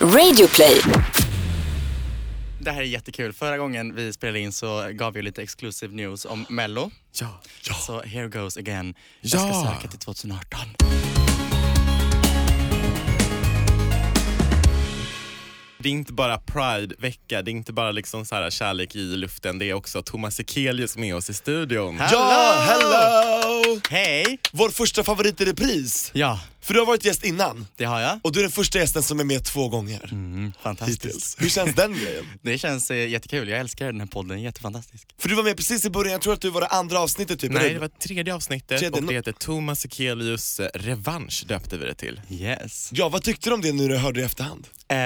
Radioplay. Det här är jättekul. Förra gången vi spelade in så gav vi lite exclusive news om Mello. Ja. Så here goes again. Jag ska Ja. söka till 2018. Det är inte bara Pride-vecka, det är inte bara liksom så här kärlek i luften, det är också Thomas Ekelius med oss i studion. Ja, hello! Hej! Vår första favorit i repris. Ja, För du har varit gäst innan. det har jag. Och du är den första gästen som är med två gånger Mm, fantastiskt. hittills. Hur känns den grejen? Det känns eh, jättekul. Jag älskar den här podden. Jättefantastisk. För du var med precis i början, jag tror att du var det andra avsnittet typ. Nej, det var tredje avsnittet Tredje, och det heter Thomas Ekelius eh, revansch döpte vi det till. Yes. Ja, vad tyckte du om det nu när du hörde det i efterhand? Eh,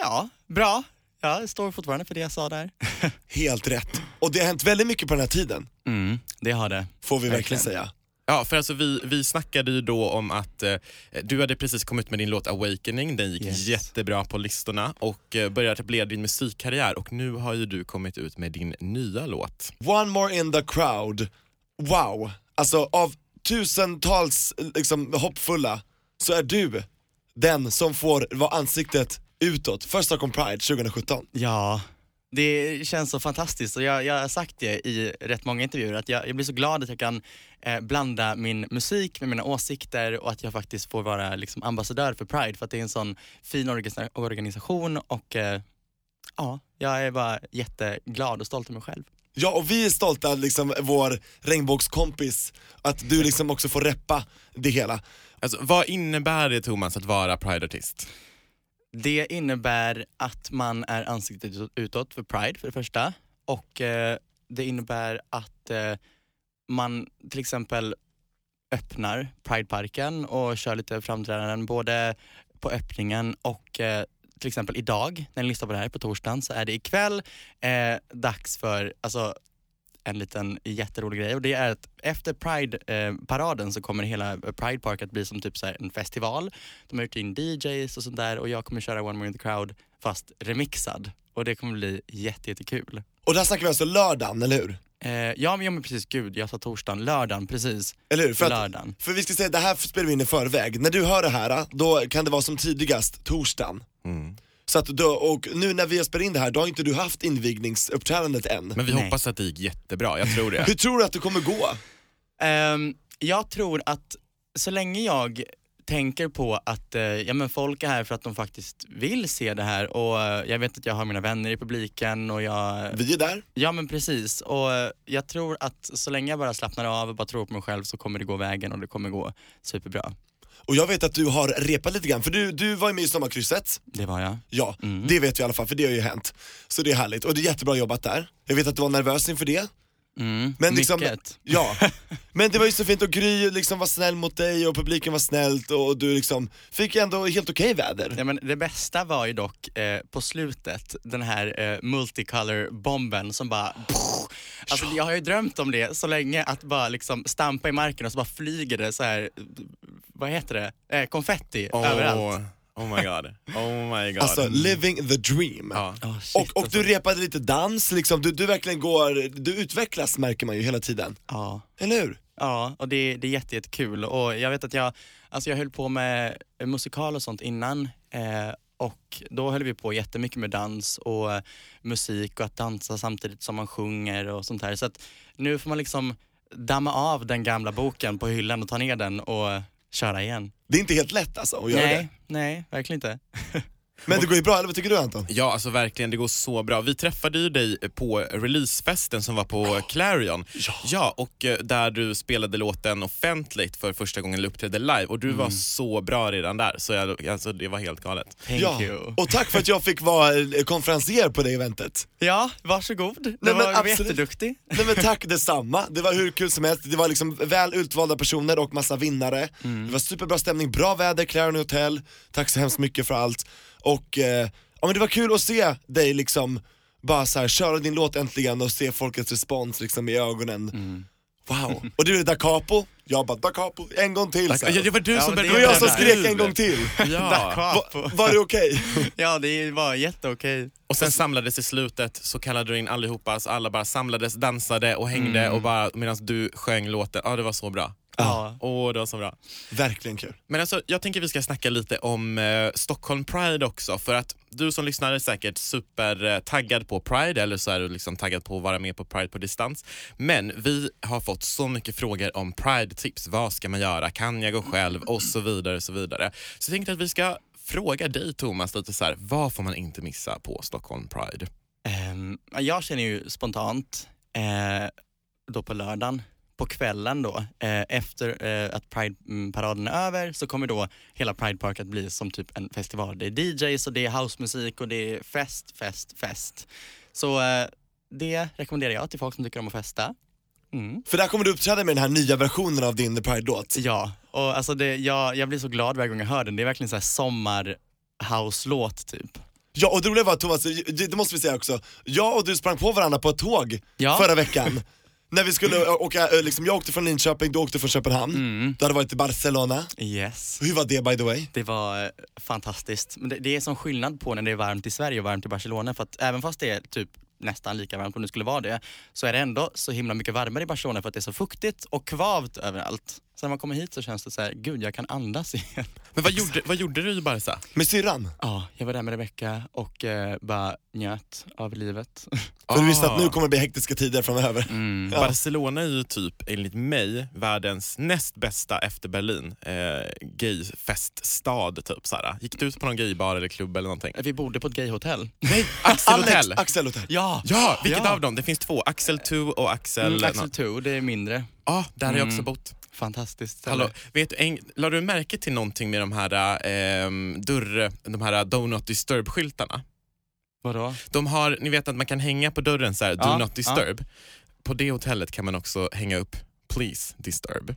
ja, bra. Ja, jag står fortfarande för det jag sa där. Helt rätt. Och det har hänt väldigt mycket på den här tiden, Mm, det har det. får vi verkligen, Verkligen. säga. Ja, för alltså vi, vi snackade ju då om att eh, du hade precis kommit med din låt Awakening, den gick Yes. jättebra på listorna och eh, började etablera din musikkarriär och nu har ju du kommit ut med din nya låt. One more in the crowd. Wow. Alltså av tusentals liksom, hoppfulla så är du den som får vara ansiktet utåt för Stockholm Pride 2017. Ja, det känns så fantastiskt och jag, jag har sagt det i rätt många intervjuer att jag, jag blir så glad att jag kan eh, blanda min musik med mina åsikter och att jag faktiskt får vara liksom, ambassadör för Pride för att det är en sån fin organisa- organisation och eh, ja, jag är bara jätteglad och stolt över mig själv. Ja och vi är stolta liksom vår regnbågskompis, att du liksom också får reppa det hela. Alltså, vad innebär det Thomas att vara Pride-artist? Det innebär att man är ansiktet utåt för Pride för det första. Och eh, det innebär att eh, man till exempel öppnar Prideparken och kör lite framträdanden både på öppningen och eh, till exempel idag, när ni lyssnar på det här på torsdagen, så är det ikväll eh, dags för alltså, en liten jätterolig grej och det är att efter Pride-paraden så kommer hela Pride Park att bli som typ så här en festival. De har gjort in DJs och sånt där och jag kommer köra One More In The Crowd fast remixad och det kommer bli jätte, jättekul. Och där snackar vi alltså lördagen, eller hur? Eh, ja, men, ja men precis, gud jag sa torsdagen, lördagen precis. Eller hur? För, att, Lördagen. för vi ska säga, det här spelar vi in i förväg. När du hör det här, då kan det vara som tidigast torsdagen. Mm. Så att då, och nu när vi har spelat in det här, då har inte du haft invigningsuppträdandet än. Men vi Nej. hoppas att det gick jättebra, jag tror det. Hur tror du att det kommer gå? Ehm, jag tror att så länge jag tänker på att eh, ja, men folk är här för att de faktiskt vill se det här och eh, jag vet att jag har mina vänner i publiken och jag Vi är där. Ja men precis och eh, jag tror att så länge jag bara slappnar av och bara tror på mig själv så kommer det gå vägen och det kommer gå superbra. Och jag vet att du har repat lite grann, för du, du var ju med i Sommarkrysset. Det var jag. Ja, Mm. det vet vi i alla fall, för det har ju hänt. Så det är härligt, och det är jättebra jobbat där. Jag vet att du var nervös inför det. Mm, Men liksom, mycket. ja. Men det var ju så fint och Gry liksom var snäll mot dig och publiken var snällt och du liksom fick ändå helt okej väder. Ja, men det bästa var ju dock eh, på slutet, den här eh, multicolor-bomben som bara... Alltså, Jag har ju drömt om det så länge, att bara liksom stampa i marken och så bara flyger det så här, vad heter det, eh, konfetti överallt. Oh, oh my god. Oh my god. Alltså living the dream. ja. Oh, shit, Och, och alltså. du repade lite dans, liksom. du, du verkligen går, du utvecklas märker man ju hela tiden. Ja. Eller hur? Ja, och det, det är jätte, jättekul. Och jag vet att jag, alltså jag höll på med musikal och sånt innan. Eh, och då höll vi på jättemycket med dans och eh, musik och att dansa samtidigt som man sjunger och sånt här. Så att nu får man liksom damma av den gamla boken på hyllan och ta ner den och köra igen. Det är inte helt lätt alltså att göra nej, det. nej, verkligen inte. Men det går ju bra, eller vad tycker du Anton? Ja, alltså verkligen, det går så bra. Vi träffade ju dig på releasefesten som var på Clarion. Ja. och eh, där du spelade låten offentligt för första gången eller uppträdde live och du var så bra redan där, så jag, alltså, det var helt galet. Thank ja, you. och tack för att jag fick vara eh, konferencier på det eventet. Ja, varsågod. Du men var absolut. jätteduktig. Nej men tack detsamma, det var hur kul som helst, det var liksom väl utvalda personer och massa vinnare. Det var superbra stämning, bra väder, Clarion Hotel, tack så hemskt mycket för allt. Och eh, ja, men det var kul att se dig liksom bara så här, köra din låt äntligen och se folkets respons liksom i ögonen. Wow, och du är Da Capo, jag bara Da Capo, en gång till. Så här. Ja, det var du Ja, som men Det började var jag som skrek en gång till. Ja. Da Capo. Va, var det okej? Ja, det var jätteokej. Och sen samlades i slutet så kallade du in allihopa, så alla bara samlades, dansade och hängde och bara medan du sjöng låten. Ja, det var så bra. Ja. Åh, det var så bra. Verkligen kul. Men alltså, jag tänker vi ska snacka lite om eh, Stockholm Pride också för att du som lyssnar är säkert supertaggad på Pride eller så är du liksom taggad på att vara med på Pride på distans. Men vi har fått så mycket frågor om Pride-tips. Vad ska man göra? Kan jag gå själv? Och så vidare. Och så vidare. Så jag tänkte att vi ska fråga dig Thomas lite så här, vad får man inte missa på Stockholm Pride? Ehm, jag känner ju spontant, eh, då på lördagen, på kvällen då, eh, efter eh, att Pride-paraden är över så kommer då hela Pride Park att bli som typ en festival. Det är DJs och det är housemusik och det är fest, fest, fest. Så eh, det rekommenderar jag till folk som tycker om att festa. Mm. För där kommer du uppträda med den här nya versionen av din The Pride-låt. Ja, och alltså det, jag, jag blir så glad varje gång jag hör den. Det är verkligen så här sommar house-låt typ. Ja och det roliga var Thomas, det, det måste vi säga också, jag och du sprang på varandra på ett tåg Ja. förra veckan. När vi skulle åka, eh, liksom, jag åkte från Linköping, du åkte från Köpenhamn. Mm. Du hade varit i Barcelona. Yes. Hur var det by the way? Det var eh, fantastiskt. Men det, det är som skillnad på när det är varmt i Sverige och varmt i Barcelona. För att även fast det är typ nästan lika varmt om det skulle vara det, så är det ändå så himla mycket varmare i Barcelona för att det är så fuktigt och kvavt överallt. Så när man kommer hit så känns det så här, gud jag kan andas igen. Men vad gjorde, vad gjorde du i Barca? Med syrran? Ja, jag var där med Rebecca och eh, bara njöt av livet. För du visste Ah. att nu kommer det bli hektiska tider framöver. Mm. Ja. Barcelona är ju typ, enligt mig, världens näst bästa efter Berlin. Eh, gayfeststad typ. Såhär. Gick du ut på någon gaybar eller klubb eller någonting? Vi bodde på ett gayhotell. Nej, Axel Alex, Hotel! Axel Hotel. Ja! Ja, vilket Ja. av dem? Det finns två, Axel 2 och Axel... Mm, Axel 2, det är mindre. Ja, där har jag också Mm. bott. Fantastiskt ställe. Hallå, vet du, en, la du märke till någonting med de här, ehm, dörr, de här Do Not Disturb-skyltarna? Vadå? De har, ni vet att man kan hänga på dörren så här, Do Ja, Not Disturb. På det hotellet kan man också hänga upp Please Disturb.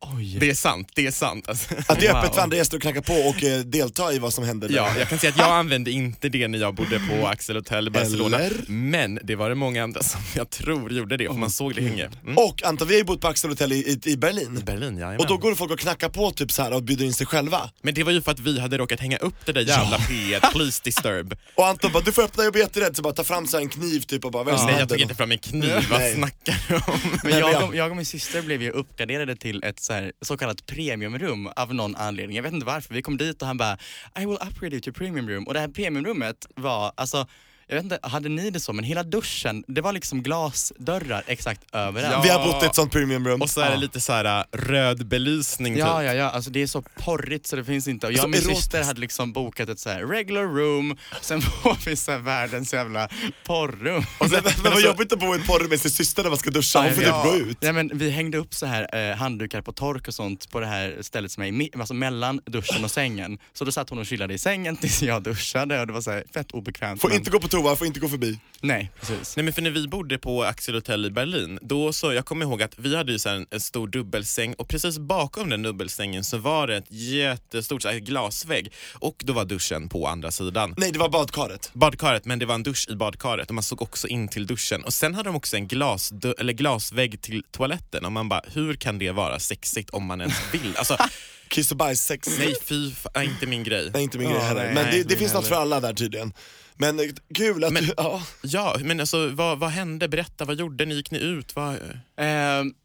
Oj. Det är sant, det är sant. Alltså. Att det är Wow. öppet för andra gäster att knacka på och eh, delta i vad som händer där. Ja, jag kan säga att jag använde inte det när jag bodde på Axel Hotel i Barcelona. Eller? Men det var det många andra som jag tror gjorde det, för man såg det hänga. Mm. Och Anton, vi har ju bott på Axel Hotel i, i, i Berlin. Berlin, jajamän. Och då går folk och knackar på typ så här och bjuder in sig själva. Men det var ju för att vi hade råkat hänga upp det där jävla P1, Please Disturb. Och Anton bara, du får öppna, jag blir jätterädd. Så bara ta fram så här en kniv typ och bara, som Nej, jag tog inte fram en kniv, vad snackar du om? Men jag, jag- och, jag och min syster blev ju uppgraderade till ett så, här, så kallat premiumrum av någon anledning. Jag vet inte varför. Vi kom dit och han bara I will upgrade you to premium room. Och det här premiumrummet var, alltså jag vet inte, hade ni det så? Men hela duschen, det var liksom glasdörrar exakt överallt. Ja. Vi har bott i ett sånt premiumrum. Och så är det Ja. lite så här äh, röd belysning typ. Ja, ja, ja. Alltså det är så porrigt så det finns inte. Och jag och min erotiskt. syster hade liksom bokat ett så här regular room, sen får vi så här världens jävla porrrum. Och sen, men vad jobbigt att bo i ett porr med sin syster när man ska duscha, hon får Ja. typ gå ut. Ja, men vi hängde upp så här eh, handdukar på tork och sånt på det här stället som är i, alltså mellan duschen och sängen. Så då satt hon och chillade i sängen tills jag duschade och det var så här fett obekvämt. Får men- inte gå på toa, får inte gå förbi. Nej, precis. Nej men för när vi bodde på Axel Hotel i Berlin, då så, jag kommer ihåg att vi hade ju så här en, en stor dubbelsäng och precis bakom den dubbelsängen så var det ett jättestort så här, glasvägg och då var duschen på andra sidan. Nej, det var badkaret. Badkaret, men det var en dusch i badkaret och man såg också in till duschen. Och sen hade de också en glas, eller glasvägg till toaletten och man bara, hur kan det vara sexigt om man ens vill? Alltså, Kiss och bajs, sex. nej fy fa- nej, inte min grej. Nej, inte min grej heller. Men nej, det, det finns något för alla där tydligen. Men eh, kul att Men- du, ja. Ja, men alltså vad, vad hände? Berätta, vad gjorde ni? Gick ni ut? Vad... Eh,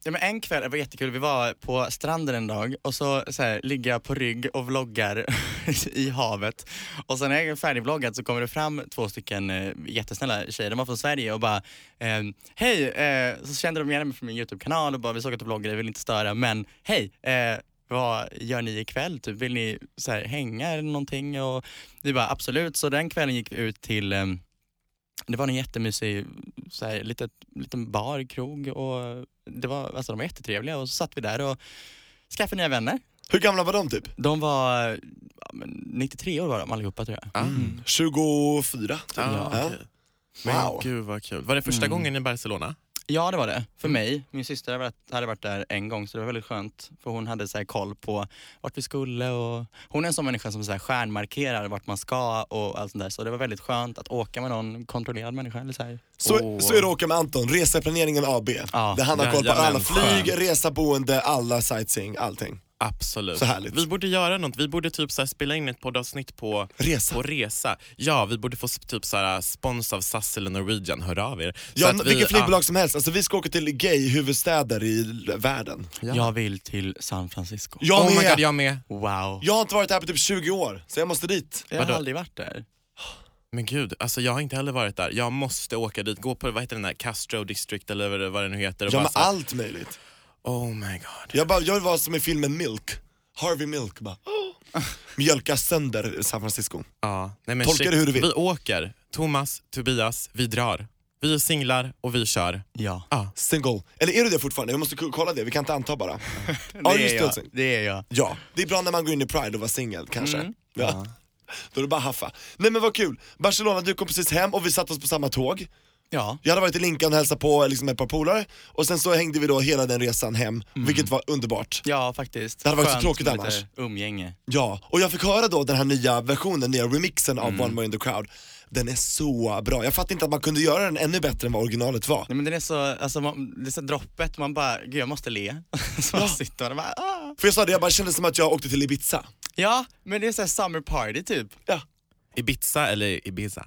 ja, men en kväll, det var jättekul, vi var på stranden en dag och så, så här, ligger jag på rygg och vloggar i havet. Och sen när jag är färdigvloggad så kommer det fram två stycken eh, jättesnälla tjejer, de var från Sverige och bara eh, Hej! Eh, så kände de igen mig från min YouTube-kanal och bara vi såg att du vloggar, jag vill inte störa men hej! Vad gör ni ikväll? Typ, vill ni så här, hänga eller någonting? Och vi bara absolut, så den kvällen gick vi ut till eh, det var en jättemysig så här, litet, liten bar, krog och det var, alltså, de var jättetrevliga och så satt vi där och skaffade nya vänner. Hur gamla var de typ? De var ja, men 93 år var de allihopa tror jag. Ah. 24? Typ. Ah, Ja. okej. Men Wow. gud vad kul. Var det första Mm. gången i Barcelona? Ja det var det, för Mm. mig. Min syster hade varit, hade varit där en gång så det var väldigt skönt för hon hade så här koll på vart vi skulle och hon är en sån människa som så här stjärnmarkerar vart man ska och allt sånt där så det var väldigt skönt att åka med någon kontrollerad människa. Eller så här. Så, Åh. så är det att åka med Anton, Reseplaneringen AB. Ja, där han har koll på alla flyg, skönt. resa, boende, alla sightseeing, allting. Absolut. Så härligt. Vi borde göra något. Vi borde typ så här spela in ett poddavsnitt på Resa. på resa. Ja, vi borde få typ så här spons av SAS eller Norwegian. Hör av er. Ja, vi- vilket flygbolag som helst, alltså vi ska åka till gay-huvudstäder i världen. Ja. Jag vill till San Francisco. Ja. Jag oh my med! god, jag med. Wow. Jag har inte varit här på typ 20 år, så jag måste dit. Jag har Vadå? aldrig varit där. Men gud, alltså jag har inte heller varit där. Jag måste åka dit, gå på vad heter den där Castro District eller vad det- nu heter. Och Ja bara men allt möjligt. Oh my god. Jag, bara, jag vara som i filmen Milk, Harvey Milk bara oh. Mjölka sönder San Francisco. Ja. Nej, men Tolka det hur du vill. Vi åker, Thomas, Tobias, vi drar. Vi är singlar och vi kör. Ja. Ja. Single. Eller är du det fortfarande? Jag måste kolla det, vi kan inte anta bara. Det, Ja, är jag. det. det är jag. Ja, det är bra när man går in i Pride och var singel kanske. Mm. Ja. Då är det bara haffa. Nej men vad kul, Barcelona du kom precis hem och vi satte oss på samma tåg. Ja. Jag hade varit i Linkan och hälsat på liksom ett par polare och sen så hängde vi då hela den resan hem, vilket var underbart. Ja faktiskt. Det hade varit så Skönt tråkigt med annars. Umgänge. Ja, och jag fick höra då den här nya versionen, nya remixen av Mm. One More In The Crowd. Den är så bra, jag fattar inte att man kunde göra den ännu bättre än vad originalet var. Nej men den är så, alltså man, det är så droppet, man bara, gud jag måste le. så man Ja. sitter och bara, ah. För jag sa det, jag bara kände som att jag åkte till Ibiza. Ja, men det är såhär summer party typ. Ja. Ibiza eller Ibiza?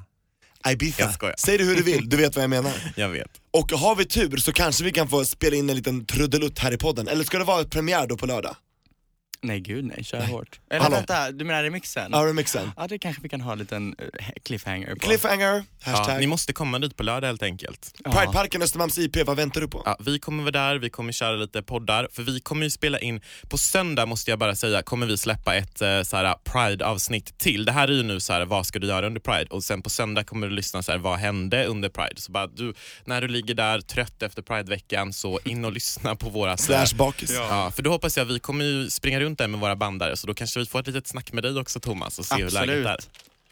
Ibiza. Jag skojar. Säg det hur du vill, du vet vad jag menar. Jag vet. Och har vi tur så kanske vi kan få spela in en liten trudelutt här i podden, eller ska det vara ett premiär då på lördag? Nej gud nej, kör hårt. Eller Hallå. vänta, du menar remixen? Ja, remixen. Ja det kanske vi kan ha en liten eh, cliffhanger på. Cliffhanger, Ja, hashtag. ni måste komma dit på lördag helt enkelt. Ja. Prideparken Östermalms IP, vad väntar du på? Ja, vi kommer vara där, vi kommer köra lite poddar, för vi kommer ju spela in, på söndag måste jag bara säga, kommer vi släppa ett eh, så här, Pride-avsnitt till. Det här är ju nu så här, vad ska du göra under Pride? Och sen på söndag kommer du lyssna så här, vad hände under Pride? Så bara, du, när du ligger där trött efter Pride-veckan så in och lyssna på våra Slash bakis. Ja, för då hoppas jag, vi kommer ju springa runt där med våra bandare, så då kanske vi får ett litet snack med dig också Thomas och se hur läget är.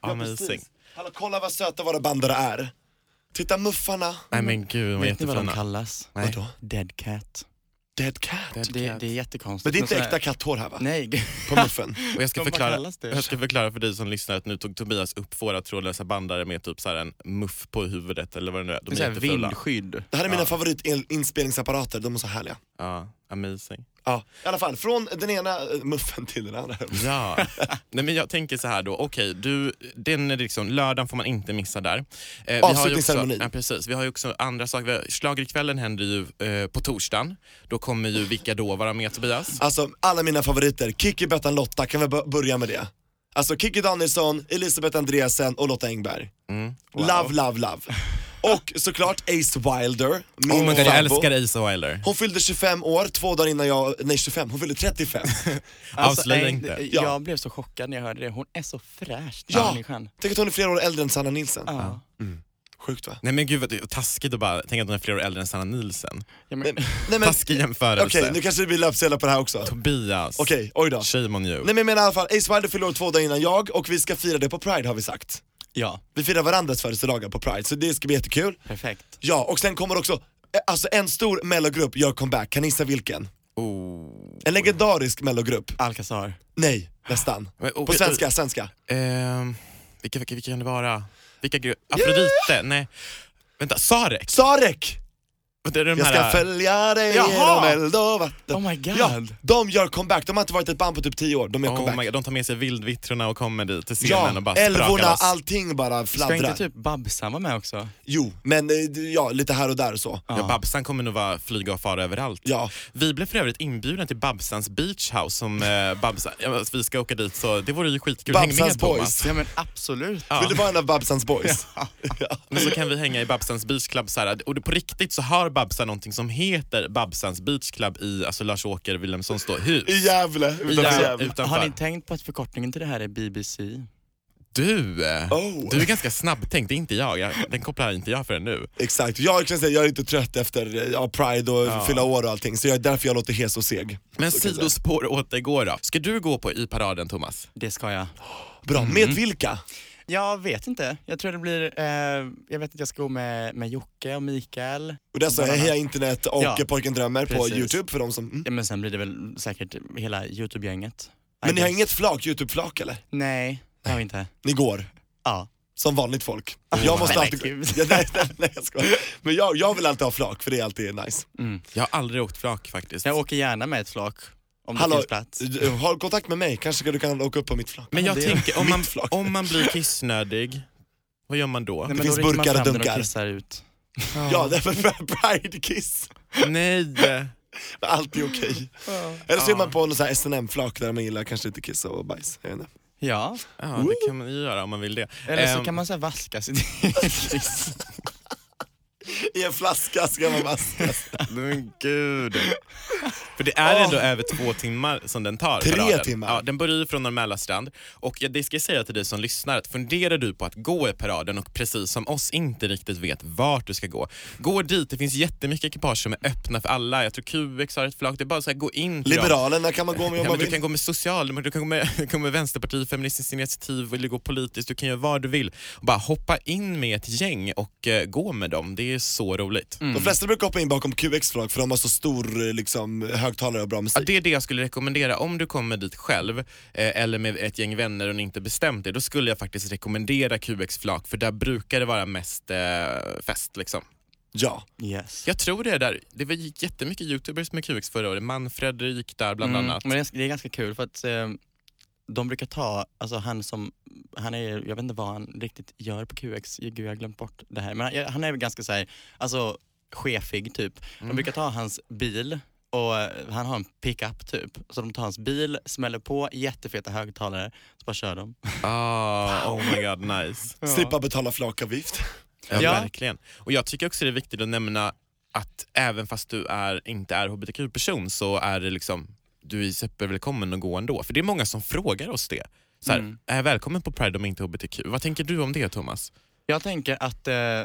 Amazing. Hallå, kolla vad söta våra bandare är. Titta muffarna. Nej men gud, de var Vet ni vad de jättefina. kallas? Nej. Vadå? Dead cat. Dead cat. Dead Det, cat. det är jättekonstigt. Men det är inte så här- äkta katthår här va? Nej, På muffen. Och jag ska, De bara förklara, kallas det. jag ska förklara för dig som lyssnar att nu tog Tobias upp våra trådlösa bandare med typ så här en muff på huvudet eller vad det nu är. det De är så är här jättefula. vindskydd. Det här är mina Ja. favoritinspelningsapparater, de är så härliga. Ja, amazing. Ja, i alla fall, från den ena eh, muffen till den andra. Ja. Nej, men jag tänker så här då, okej, du, den är liksom, lördagen får man inte missa där. Eh, vi har ju också, Avslutningsceremoni. ja, precis. Vi har ju också andra saker. Schlagerkvällen händer ju eh, på torsdagen. Då kommer ju Vilka då vara med Tobias? Alltså alla mina favoriter, Kikki, Bettan, Lotta, kan vi bör- börja med det? Alltså Kikki Danielsson, Elisabeth Andreasen och Lotta Engberg. Mm. Love, love, love. Och såklart Ace Wilder, min Oh my God, jag älskar Asa Wilder. Hon fyllde 25 år, två dagar innan jag, nej 25, hon fyllde 35. Avslöja nej, inte. Ja. Jag blev så chockad när jag hörde det. Hon är så fräsch, den Ja. människan. Tänk att hon är flera år äldre än Sanna Nilsson. Ja. Sjukt va? Nej men gud vad taskigt att bara tänka att hon är flera år äldre än Sanna Nielsen. Ja, men, Nej men, Taskig jämförelse. okej nu kanske det blir löpsedlar på det här också. Tobias. Okej, oj då. Shame on you. Nej men jag menar i alla fall, Ace Wilder fyller år två dagar innan jag och vi ska fira det på Pride har vi sagt. Ja, Vi firar varandras födelsedagar på Pride, så det ska bli jättekul. perfekt. Ja, och sen kommer också, eh, alltså en stor mellogrupp gör comeback, kan ni gissa vilken? Oh. En legendarisk mellogrupp. Alcazar. Nej, nästan. Men, och- På svenska, svenska. Ehm, vilka, vilka, vilka kan det vara? Vilka Afrodite? Nej. Vänta, Sarek? Sarek! Det är de Jag ska här, följa dig Jaha! genom eld och vatten. Oh my god. Ja, de gör comeback, de har inte varit ett band på typ 10 år, de gör oh comeback. my God, de tar med sig vildvittrorna och kommer dit till scenen Ja, och bara älvorna, allting bara Ska fladdrar. inte typ Babsan vara med också? Jo, men eh, ja, lite här och där och så. Ja, Babsan kommer nog vara flyga och fara överallt. Ja, Vi blev för övrigt inbjudna till Babsans beach house som eh, Babsan, ja, vi ska åka dit så det vore ju skitkul. Häng Babsans med boys. Thomas. Ja men absolut. Ja. vill du vara en av Babsans boys? Men så kan vi hänga i Babsans beach club så här. och på riktigt så har Babsan någonting som heter Babsans beach club i alltså Lars-Åker Wilhelmssons hus. I Gävle, utanför Ja, Gävle. utanför. Har ni tänkt på att förkortningen till det här är BBC? Du, Oh. du är ganska snabbtänkt, det är inte jag. jag den kopplar inte jag förrän nu. Exakt, jag kan säga jag är lite trött efter ja, Pride och Ja. fylla år och allting, så jag är därför jag låter hes och seg. Men sidospår återgår då. Ska du gå på i paraden Thomas? Det ska jag. Bra, Mm. med vilka? Jag vet inte. Jag tror det blir, eh, jag vet att jag ska gå med, med Jocke och Mikael. Och det är. Heja internet och Ja, Pojken drömmer på precis. youtube för de som... Mm. Ja, men sen blir det väl säkert hela Youtube-gänget. Men ni har guess. inget flak, youtube-flak eller? Nej, det har vi inte. Ni går? Ja. Som vanligt folk. Jag måste nej, alltid... Ja, nej, nej, nej, jag skojar. Men jag, jag vill alltid ha flak för det är alltid nice. Mm. Jag har aldrig åkt flak faktiskt. Jag åker gärna med ett flak. Om det Hallå, finns plats. du- Håll kontakt med mig, kanske du kan åka upp på mitt flak. Men jag det- tänker, om man, flak. om man blir kissnödig, vad gör man då? Nej, men finns burkar och dunkar. kissar ut. Ja, det är för Pride-kiss. Nej! Allt är okej. Eller så är man på någon sån här SNM-flak där man gillar kanske lite kiss och bajs. Jag vet inte. Ja, Ja, det kan man ju göra om man vill det. eller så Ehm, kan man så här vaska sitt kiss. I en flaska ska man vaskas. Men gud. För det är ändå över två timmar som den tar. Tre paraden. timmar? Ja, den börjar ju från Norrmäla strand. Och det ska jag säga till dig som lyssnar, att funderar du på att gå i paraden och precis som oss inte riktigt vet vart du ska gå, gå dit. Det finns jättemycket ekipage som är öppna för alla. Jag tror QX har ett flak. Det är bara så här, gå in. Liberalerna kan man gå med om Ja, man men du vill. kan gå med Socialdemokraterna, du kan gå med, du kan gå med Vänsterpartiet, Feministiskt initiativ eller gå politiskt. Du kan göra vad du vill. Och bara hoppa in med ett gäng och eh, gå med dem. Det är så roligt. De flesta brukar hoppa in bakom QX-flak för de har så stor eh, liksom, högtalare och bra Ja, musik. det är det jag skulle rekommendera. Om du kommer dit själv eh, eller med ett gäng vänner och ni inte bestämt er, då skulle jag faktiskt rekommendera QX-flak för där brukar det vara mest eh, fest. Liksom. Ja. Yes. Jag tror det är där. Det var gick jättemycket youtubers med QX förra året. Manfred gick där bland Mm, annat. Men det är, det är ganska kul för att eh, de brukar ta, alltså han som, han är, jag vet inte vad han riktigt gör på QX, gud jag har glömt bort det här, men han, han är ganska såhär, alltså chefig typ. De Mm. brukar ta hans bil och eh, han har en pickup typ, så de tar hans bil, smäller på jättefeta högtalare, så bara kör de. Ah, oh my god, nice. Slippa betala flakavgift. Ja, Ja. verkligen. Och jag tycker också det är viktigt att nämna att även fast du är, inte är hbtq-person så är det liksom, du är supervälkommen att gå ändå. För det är många som frågar oss det. Så här, Mm. Är jag välkommen på Pride om inte hbtq? Vad tänker du om det Thomas? Jag tänker att eh,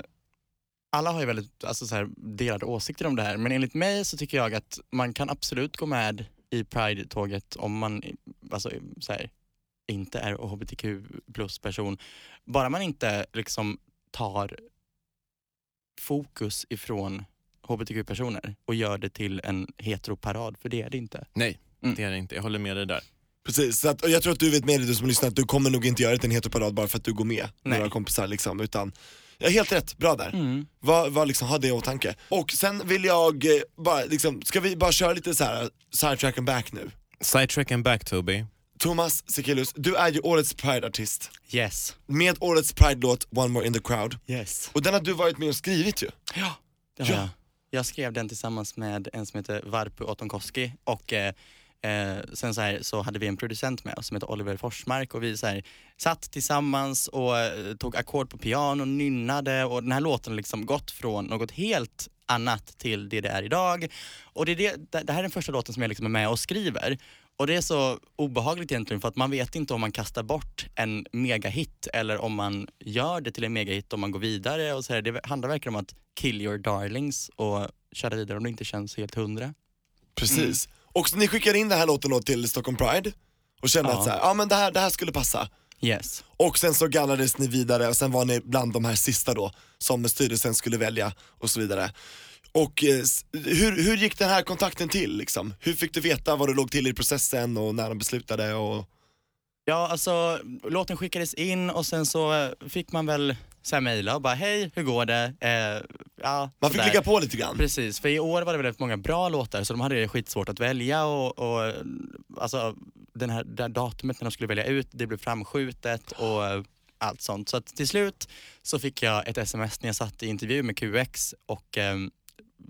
alla har ju väldigt alltså, så här, delade åsikter om det här, men enligt mig så tycker jag att man kan absolut gå med i Pride-tåget om man alltså, så här, inte är hbtq plus person. Bara man inte liksom tar fokus ifrån hbtq-personer och gör det till en heteroparad, för det är det inte. Nej, Mm. det är det inte. Jag håller med dig där. Precis, så att, och jag tror att du vet med dig du som lyssnar att du kommer nog inte göra det till en heteroparad bara för att du går med Nej. några kompisar liksom, utan Ja, helt rätt, bra där. Mm. Var, var liksom, ha det i åtanke. Och sen vill jag eh, bara, liksom, ska vi bara köra lite så här sidetrack and back nu? Sidetrack and back Toby. Thomas Sekelius, du är ju årets Pride-artist. Yes. Med årets Pride-låt One More In The Crowd. Yes. Och den har du varit med och skrivit ju. Ja, det har Ja. jag. Jag skrev den tillsammans med en som heter Varpu Otonkoski och eh, eh, sen så, här, så hade vi en producent med oss som heter Oliver Forsmark och vi så här, satt tillsammans och eh, tog ackord på piano, nynnade och den här låten har liksom gått från något helt annat till det det är idag. Och det, är det, det här är den första låten som jag liksom är med och skriver. Och det är så obehagligt egentligen för att man vet inte om man kastar bort en megahit eller om man gör det till en megahit om man går vidare. Och så här. Det handlar verkligen om att kill your darlings och köra vidare om det inte känns helt hundra. Precis. Och så ni skickade in den här låten då till Stockholm Pride och kände att så här, ja men det här, det här skulle passa. Yes. Och sen så gallrades ni vidare och sen var ni bland de här sista då som styrelsen skulle välja och så vidare. Och eh, hur, hur gick den här kontakten till liksom? Hur fick du veta vad du låg till i processen och när de beslutade? Och... Ja, alltså låten skickades in och sen så fick man väl så här mejla och bara hej, hur går det? Eh, ja, Man fick ligga på lite grann. Precis, för i år var det väldigt många bra låtar så de hade skitsvårt att välja och, och alltså den här, det här datumet när de skulle välja ut, det blev framskjutet och allt sånt. Så att till slut så fick jag ett sms när jag satt i intervju med QX och eh,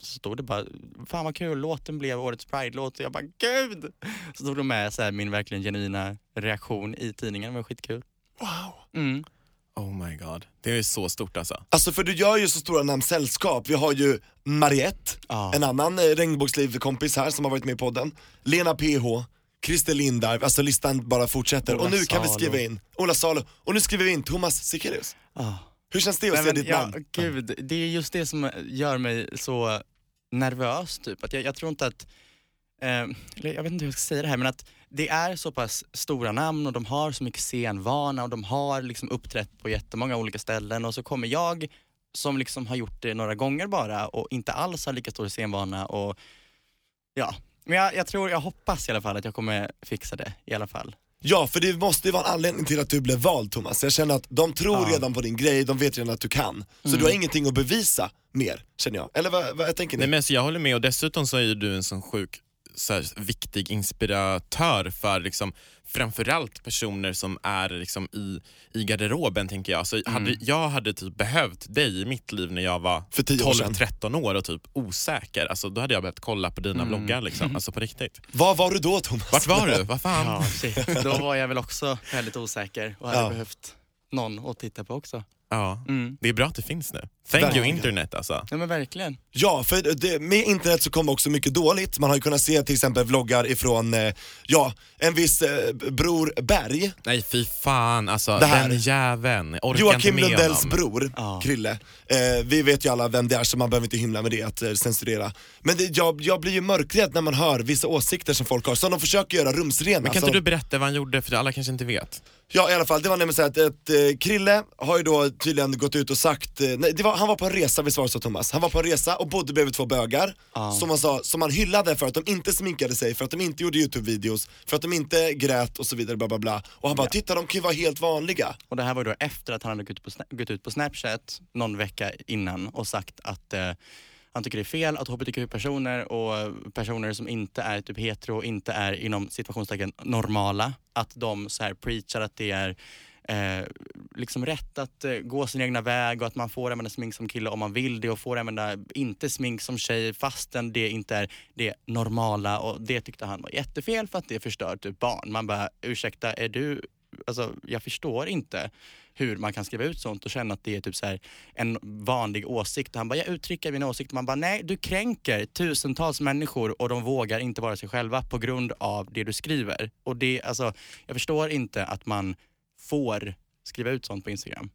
så stod det bara, fan vad kul, låten blev årets Pride-låt och jag bara gud! Så stod de med så här, min verkligen genuina reaktion i tidningen, det var skitkul. Wow. Mm. Oh my god. Det är så stort alltså. Alltså för du gör ju så stora namn sällskap. Vi har ju Mariette, Ja. en annan eh, regnbågsliv-kompis här som har varit med i podden. Lena PH, Christer Lindarw, alltså listan bara fortsätter. Ola och nu kan vi Salo. skriva in, Ola Salo, och nu skriver vi in Thomas Sekelius. Ah. Hur känns det att Nej, se men, ditt ja, namn? Gud, det är just det som gör mig så nervös. Typ. Att jag, jag tror inte att, eller jag vet inte hur jag ska säga det här, men att det är så pass stora namn och de har så mycket scenvana och de har liksom uppträtt på jättemånga olika ställen och så kommer jag som liksom har gjort det några gånger bara och inte alls har lika stor scenvana och ja. Men jag, jag tror, jag hoppas i alla fall att jag kommer fixa det i alla fall. Ja, för det måste ju vara en anledning till att du blev vald Thomas. Jag känner att de tror Ja. redan på din grej, de vet redan att du kan. Så Mm. du har ingenting att bevisa mer, känner jag. Eller vad, vad jag tänker ni? Nej, men så jag håller med och dessutom så är ju du en sån sjuk här, viktig inspiratör för liksom, framförallt personer som är liksom, i, i garderoben tänker jag. Så Mm. hade, jag hade typ behövt dig i mitt liv när jag var För tio år sedan. 12-13 år och typ osäker. Alltså, då hade jag behövt kolla på dina Mm. bloggar liksom. alltså, på riktigt. Var var du då Thomas? Vart var du? Vad fan? Ja. Då var jag väl också väldigt osäker och hade Ja. behövt någon att titta på också. Ja. Mm. Det är bra att det finns nu. Thank you internet alltså. Ja men verkligen. Ja, för det, med internet så kommer också mycket dåligt. Man har ju kunnat se till exempel vloggar ifrån, eh, ja, en viss eh, Bror Berg, Nej fy fan alltså, Det här. den jäveln. Orkar Joakim inte med Lundells honom. bror, Ja. Krille. Eh, vi vet ju alla vem det är så man behöver inte hymla med det, att eh, censurera. Men det, jag, jag blir ju mörkrädd när man hör vissa åsikter som folk har, som de försöker göra rumsrena. Men kan inte du berätta vad han gjorde, för alla kanske inte vet? Ja i alla fall, det var nämligen så att ett, eh, Krille har ju då tydligen gått ut och sagt, eh, nej, det var, han var på en resa, det så Thomas? Han var på en resa och bodde bredvid två bögar, Ja. som, han sa, som han hyllade för att de inte sminkade sig, för att de inte gjorde YouTube-videos, för att de inte grät och så vidare bla bla bla. Och han bara, titta de kan ju vara helt vanliga. Och det här var då efter att han hade gått ut på, Sna- gått ut på Snapchat någon vecka innan och sagt att eh, han tycker det är fel att hbtq-personer och personer som inte är typ hetero och inte är inom situationstecken normala, att de så här preachar att det är eh, liksom rätt att eh, gå sin egna väg och att man får använda smink som kille om man vill det och får använda inte smink som tjej fastän det inte är det normala och det tyckte han var jättefel för att det förstör typ barn. Man bara ursäkta, är du alltså, jag förstår inte hur man kan skriva ut sånt och känna att det är typ så här en vanlig åsikt. Han bara, jag uttrycker min åsikt. Man bara, nej du kränker tusentals människor och de vågar inte vara sig själva på grund av det du skriver. Och det, alltså, jag förstår inte att man får skriva ut sånt på Instagram.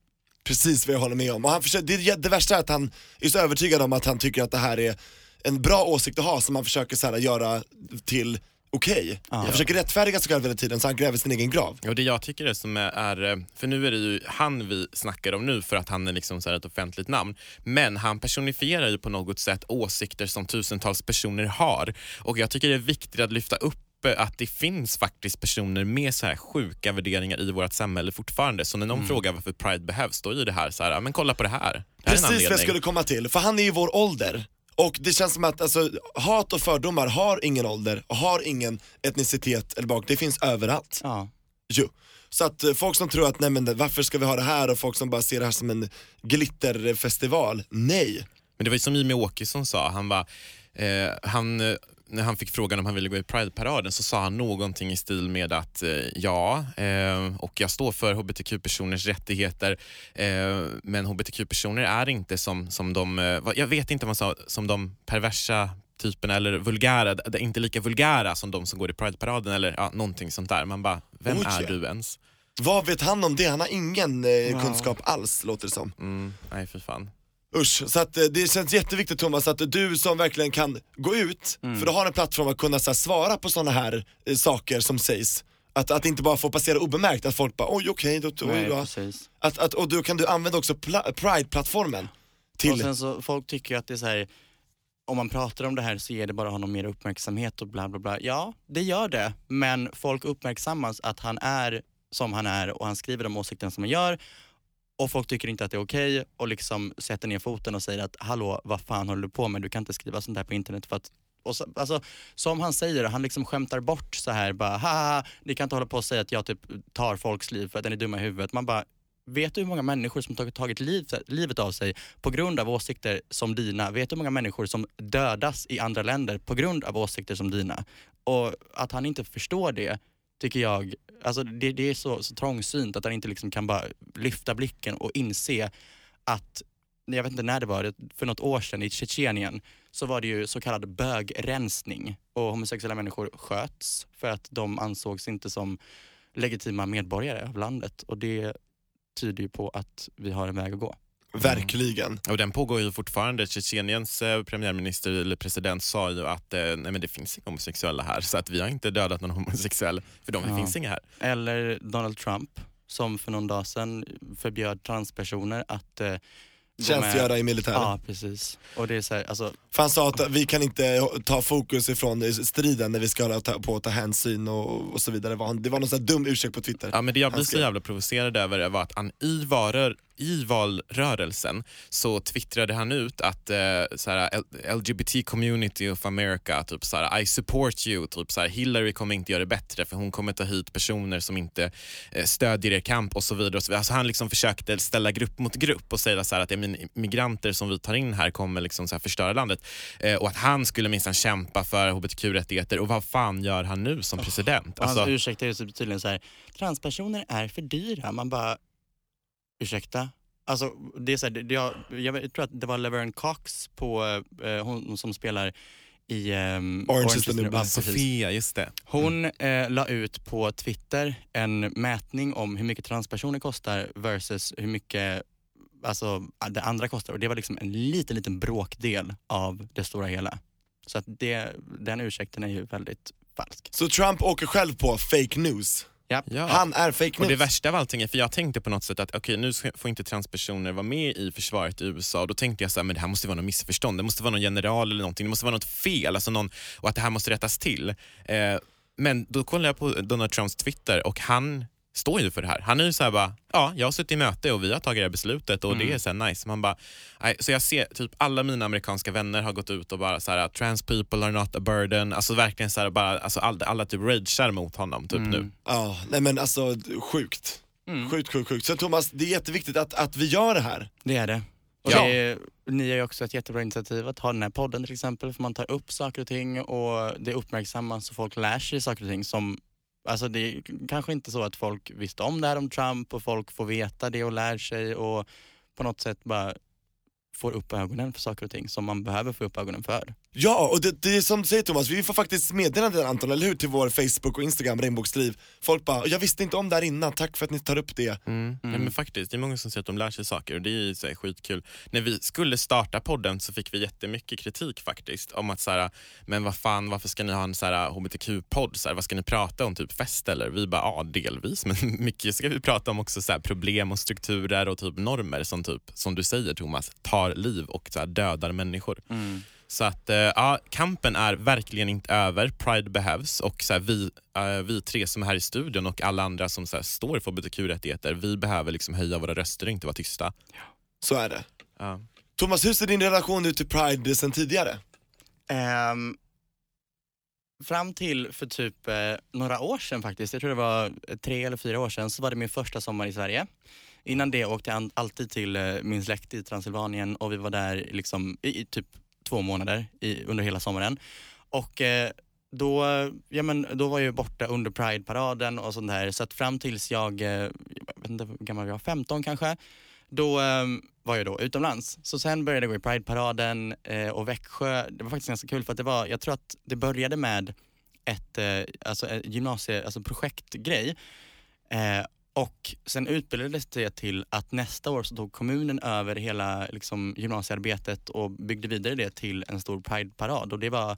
Precis vad jag håller med om. Och han försöker, det, det värsta är att han är så övertygad om att han tycker att det här är en bra åsikt att ha som han försöker så här, göra till okej. Han försöker rättfärdiga sig själv hela tiden så han gräver sin egen grav. Och det jag tycker är som är- är, för nu är det ju han vi snackar om nu för att han är liksom så ett offentligt namn, men han personifierar ju på något sätt åsikter som tusentals personer har. Och jag tycker det är viktigt att lyfta upp eh, att det finns faktiskt personer med så här sjuka värderingar i vårt samhälle fortfarande. Så när någon frågar varför Pride behövs, då är det här så här, "Ja, men kolla på det här. Det här Precis vad jag anledning." skulle komma till, för han är ju vår ålder. Och det känns som att alltså, hat och fördomar har ingen ålder, och har ingen etnicitet eller bak, det finns överallt. Ja. Jo. Så att eh, folk som tror att nej men varför ska vi ha det här och folk som bara ser det här som en glitterfestival, nej. Men det var ju som Jimmie Åkesson sa, han var, eh, han, eh, när han fick frågan om han ville gå i Pride-paraden så sa han någonting i stil med att eh, ja, eh, och jag står för hbtq-personers rättigheter eh, men hbtq-personer är inte som, som de, jag vet inte vad han sa, som de perversa typerna eller vulgära, inte lika vulgära som de som går i Pride-paraden eller ja, någonting sånt där. Man bara, vem Oj. är du ens? Vad vet han om det? Han har ingen eh, kunskap alls låter det som. Mm, nej för fan. Usch, så att eh, det känns jätteviktigt Thomas att du som verkligen kan gå ut, för du har en plattform att kunna så här, svara på sådana här eh, saker som sägs. Att, att inte bara få passera obemärkt, att folk bara oj okej, då, Nej, då. precis. Att, att, och då kan du använda också pla- Pride-plattformen Och till, sen så, folk tycker ju att det är så här, om man pratar om det här så ger det bara honom mer uppmärksamhet och bla bla bla. Ja, det gör det. Men folk uppmärksammas att han är som han är och han skriver de åsikterna som han gör och folk tycker inte att det är okej och liksom sätter ner foten och säger att hallå, vad fan håller du på med? Du kan inte skriva sånt här på internet för att och så, alltså, som han säger, han liksom skämtar bort så här bara haha, ni kan inte hålla på och säga att jag typ tar folks liv för att den är dumma i huvudet. Man bara, vet du hur många människor som tagit, tagit liv, livet av sig på grund av åsikter som dina? Vet du hur många människor som dödas i andra länder på grund av åsikter som dina? Och att han inte förstår det tycker jag, alltså det, det är så, så trångsynt att han inte liksom kan bara lyfta blicken och inse att, jag vet inte när det var, för något år sedan i Tjetjenien så var det ju så kallad bögrensning och homosexuella människor sköts för att de ansågs inte som legitima medborgare av landet och det tyder ju på att vi har en väg att gå verkligen. Och den pågår ju fortfarande. Tjetjeniens eh, premiärminister eller president sa ju att eh, nej men det finns inga homosexuella här så att vi har inte dödat någon homosexuell för de Ja. finns inga här. Eller Donald Trump som för någon dag sedan förbjöd transpersoner att eh, Tjänstgöra i militären. Ja, precis. Och det är så här, alltså, För han sa att vi kan inte ta fokus ifrån striden när vi ska hålla på att ta hänsyn och, och så vidare. Det var, någon sån dum ursäkt på Twitter. Ja, men det jag blir så jävla provocerad över var att han i, varor, i valrörelsen så twittrade han ut att eh, såhär, LGBT community of America, typ såhär, I support you, typ såhär, Hillary kommer inte göra det bättre för hon kommer ta hit personer som inte eh, stödjer er kamp och så vidare. Och så vidare. Alltså han liksom försökte ställa grupp mot grupp och säga så här att ja, migranter som vi tar in här kommer liksom så här förstöra landet eh, och att han skulle minsann kämpa för hbtq-rättigheter och vad fan gör han nu som president? Och hans Alltså, ursäkt är tydligen så här, transpersoner är för dyra. Man bara, ursäkta? Alltså, det är så här, jag, jag tror att det var Laverne Cox på, eh, hon som spelar i um, Orange is the New Black. Sofia, just det. Hon eh, la ut på Twitter en mätning om hur mycket transpersoner kostar versus hur mycket alltså, det andra kostar. Och det var liksom en liten, liten bråkdel av det stora hela. Så att det, den ursäkten är ju väldigt falsk. Så Trump åker själv på fake news. Ja. Ja. Han är fake Och det news. värsta av allting är, för jag tänkte på något sätt att okej nu ska- får inte transpersoner vara med i försvaret i USA och då tänkte jag så här, men det här måste vara något missförstånd, det måste vara någon general eller någonting, det måste vara något fel alltså någon, och att det här måste rättas till. Eh, men då kollade jag på Donald Trumps Twitter och han står ju för det här. Han är ju såhär bara, ja jag har suttit i möte och vi har tagit det här beslutet och det är så här nice. Man bara, nej, så jag ser typ alla mina amerikanska vänner har gått ut och bara så här trans people are not a burden, alltså verkligen så här, bara, alltså alla, alla typ ragear mot honom typ nu. Ja, nej men alltså sjukt. Mm. Sjukt, sjukt, sjukt. Så Thomas, det är jätteviktigt att, att vi gör det här. Det är det. Och Ja. det är, ni har ju också ett jättebra initiativ att ha den här podden till exempel, för man tar upp saker och ting och det uppmärksammas så folk lär sig saker och ting som Alltså det är kanske inte så att folk visste om det här om Trump och folk får veta det och lär sig och på något sätt bara får upp ögonen för saker och ting som man behöver få upp ögonen för. Ja, och det, det är som du säger Thomas, vi får faktiskt meddelanden Anton, eller hur? Till vår Facebook och Instagram, Regnbågsliv. Folk bara, jag visste inte om det här innan, tack för att ni tar upp det. Mm. Ja, men faktiskt, det är många som säger att de lär sig saker och det är ju så här, skitkul. När vi skulle starta podden så fick vi jättemycket kritik faktiskt om att så här, men vad fan varför ska ni ha en så här, hbtq-podd? Så här, vad ska ni prata om? Typ fest eller? Vi bara, ja delvis men mycket ska vi prata om också så här, problem och strukturer och typ normer som typ, som du säger Thomas, tar liv och så här, dödar människor. Så att eh, ja, kampen är verkligen inte över, Pride behövs och så här, vi, eh, vi tre som är här i studion och alla andra som så här, står för hbtq-rättigheter, vi behöver liksom höja våra röster och inte vara tysta. Så är det. Ja. Thomas, hur ser din relation ut till Pride sen tidigare? Ehm, fram till för typ eh, några år sedan faktiskt, jag tror det var tre eller fyra år sedan, så var det min första sommar i Sverige. Innan det åkte jag alltid till eh, min släkt i Transylvanien och vi var där liksom i, i typ två månader i, under hela sommaren. Och eh, då, ja, men, då var jag borta under Pride-paraden och sånt där. Så att fram tills jag, eh, jag vet inte hur gammal jag var, 15 kanske, då eh, var jag då utomlands. Så sen började jag gå i Pride-paraden eh, och Växjö, det var faktiskt ganska kul för att det var, jag tror att det började med ett, eh, alltså ett gymnasie, alltså projektgrej. Eh, och sen utbildades det till att nästa år så tog kommunen över hela liksom, gymnasiearbetet och byggde vidare det till en stor Pride-parad. Och det var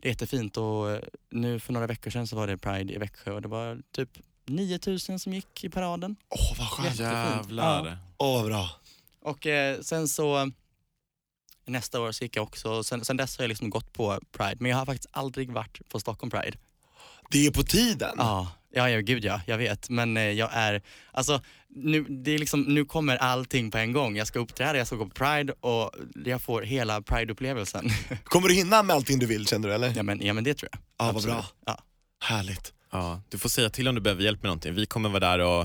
det är jättefint och eh, nu för några veckor sedan så var det Pride i Växjö och det var typ 9000 som gick i paraden. Åh vad skönt. Jävlar. åh vad bra. Och eh, sen så nästa år så gick jag också, och sen, sen dess har jag liksom gått på Pride men jag har faktiskt aldrig varit på Stockholm Pride. Det är på tiden. Ja, ja, ja gud ja, jag vet. Men eh, jag är, alltså nu, det är liksom, nu kommer allting på en gång. Jag ska uppträda, jag ska gå på Pride och jag får hela Pride-upplevelsen. Kommer du hinna med allting du vill känner du eller? ja, men, ja men det tror jag. Ja, vad Absolut. bra. Ja. Härligt. Ja, du får säga till om du behöver hjälp med någonting. Vi kommer vara där och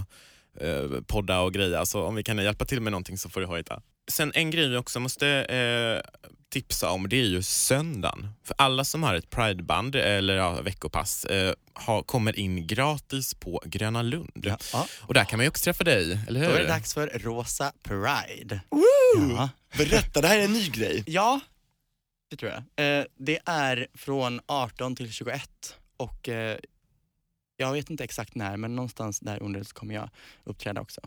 eh, podda och greja, så om vi kan hjälpa till med någonting så får du hojta. Sen en grej vi också måste eh, tipsa om, det är ju söndagen. För alla som har ett prideband eller ja, veckopass eh, har, kommer in gratis på Gröna Lund. Ja. Ja. Och där kan man ju också träffa dig, eller hur? Då är det dags för Rosa Pride. Woo! Ja. Berätta, det här är en ny grej. Ja, det tror jag. Eh, det är från 18 till 21 och eh, jag vet inte exakt när men någonstans där under så kommer jag uppträda också.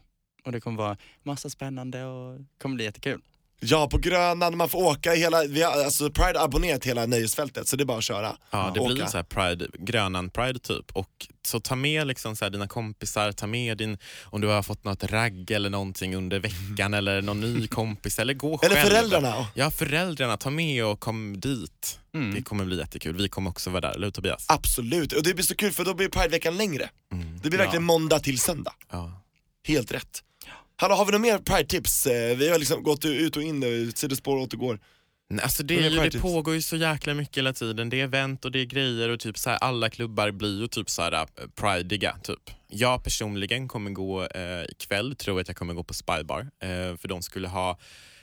Och det kommer vara massa spännande och kommer bli jättekul. Ja, på Grönan, man får åka hela, vi har, alltså Pride har abonnerat hela nöjesfältet så det är bara att köra. Ja, det Åka. blir så här pride, Grönan Pride typ. Och så ta med liksom så här dina kompisar, ta med din, om du har fått något ragg eller någonting under veckan eller någon ny kompis eller gå Eller själv. föräldrarna. Ja, föräldrarna, ta med och kom dit. Mm. Det kommer bli jättekul. Vi kommer också vara där, eller hur Tobias? Absolut, och det blir så kul för då blir Prideveckan längre. Mm. Det blir Ja. verkligen måndag till söndag. Ja. Helt rätt. Hallå, har vi några mer Pride-tips? Eh, Vi har liksom gått ut och in, eh, sidospår återgår. Nej, Alltså det, är ju, det pågår ju så jäkla mycket hela tiden. Det är event och det är grejer och typ så här, alla klubbar blir ju typ så här äh, prideiga. Typ. Jag personligen kommer gå eh, ikväll, tror jag att jag kommer gå på Spybar. Eh, för de skulle ha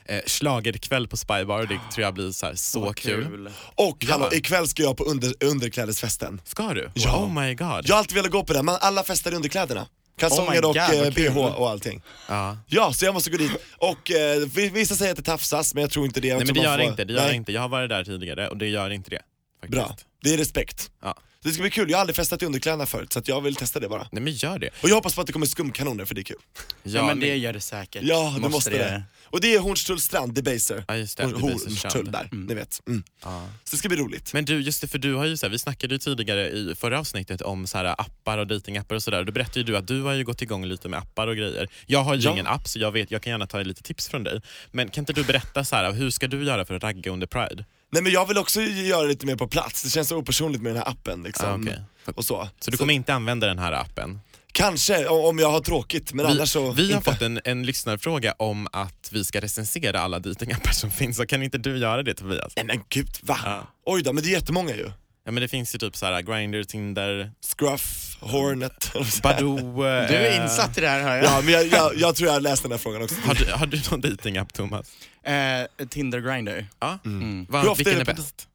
eh, schlagerkväll på Spybar och det tror jag blir så, här, så Vad kul. Och Ja. hallå, ikväll ska jag på under, underklädesfesten. Ska du? Ja. Oh my god. Jag har alltid velat gå på det, men alla festar i underkläderna. Kalsonger Oh och God, eh, bh och allting. Ja. Ja, så jag måste gå dit. Och eh, vi- vissa säger att det tafsas, men jag tror inte det. Jag Nej men det gör får- inte, det gör Nej, inte. Jag har varit där tidigare och det gör inte det. Faktiskt. Bra, det är respekt. Ja. Det ska bli kul, jag har aldrig festat i underkläderna förut så att jag vill testa det bara. Nej men gör det. Och jag hoppas på att det kommer skumkanoner för det är kul. Ja, men det gör det säkert. Ja, det måste, det. Och det är Hornstulls strand, Debaser. Ja just det, så Hornstull där, ni vet. Mm. Ja. Så det ska bli roligt. Men du, just det, för du har ju så här, vi snackade ju tidigare i förra avsnittet om så här appar och datingappar och sådär. Då berättade ju du att du har ju gått igång lite med appar och grejer. Jag har ju Ja. ingen app så jag vet, jag kan gärna ta lite tips från dig. Men kan inte du berätta så här, hur ska du göra för att ragga under Pride? Nej men jag vill också göra lite mer på plats, det känns så opersonligt med den här appen liksom. Ah, okej. Och så. Så du kommer inte använda den här appen? Kanske, om jag har tråkigt, men Vi, annars så vi har inte. fått en, en lyssnarfråga om att vi ska recensera alla datingappar som finns, så kan inte du göra det Tobias? Nej men gud, va? Ja. Oj då, men det är jättemånga ju. Ja men det finns ju typ så här Grindr, Tinder, Scruff, Hornet. Badoo. eh, Du är insatt i det här hör jag. Ja men jag, jag, jag tror jag har läst den här frågan också. Har du, har du någon datingapp Thomas? Eh, Tinder Grindr. Ja. Mm. Va, Hur ofta vilken är är, bäst?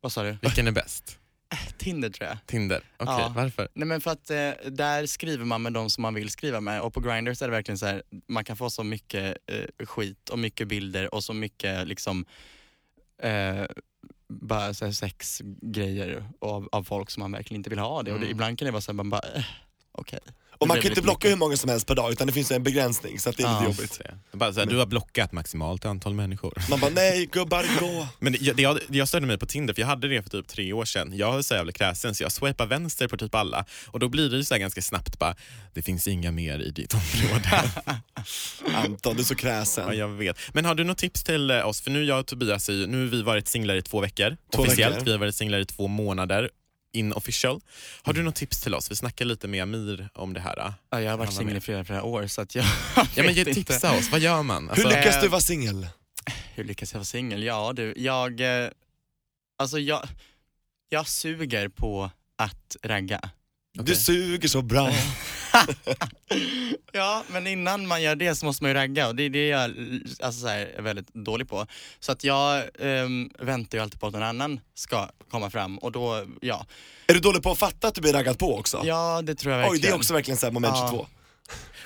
Vad sa du? Vilken är bäst? Tinder tror jag. Tinder? Okej, Ja. varför? Nej men för att eh, där skriver man med de som man vill skriva med och på Grindr är det verkligen så här, man kan få så mycket eh, skit och mycket bilder och så mycket liksom eh, bara så här sexgrejer av, av folk som man verkligen inte vill ha det och det, Mm. ibland kan det vara så här, man bara, eh, okej. Och man kan inte blocka hur många som helst per dag utan det finns en begränsning så att det är Ja. lite jobbigt. Bara så här, du har blockat maximalt antal människor. Man bara nej gubbar gå. Men det, det, jag, jag störde mig på Tinder, för jag hade det för typ tre år sedan. Jag är så jävla kräsen så jag swipar vänster på typ alla. Och då blir det ju så här ganska snabbt bara, det finns inga mer i ditt område. Anton, du är så ja, kräsen. jag vet. Men har du något tips till eh, oss? För nu jag och Tobias, är nu har vi varit singlar i två veckor. Två Officiellt, veckor. vi har varit singlar i två månader. Inofficial. Har du något tips till oss? Vi snackade lite med Amir om det här. eh. Ja, jag har varit singel i flera, flera år så att jag Ja, men inte. tipsa oss, vad gör man? Hur Alltså, lyckas Eh, du vara singel? Hur lyckas jag vara singel? Ja du, jag, eh, alltså jag, jag suger på att ragga. Du okej. suger så bra. Ja, men innan man gör det så måste man ju ragga och det är det jag alltså, så här, är väldigt dålig på. Så att jag ehm, väntar ju alltid på att någon annan ska komma fram och då, ja. Är du dålig på att fatta att du blir raggad på också? Ja, det tror jag verkligen. Oj, det är också verkligen så här moment Ja. 22.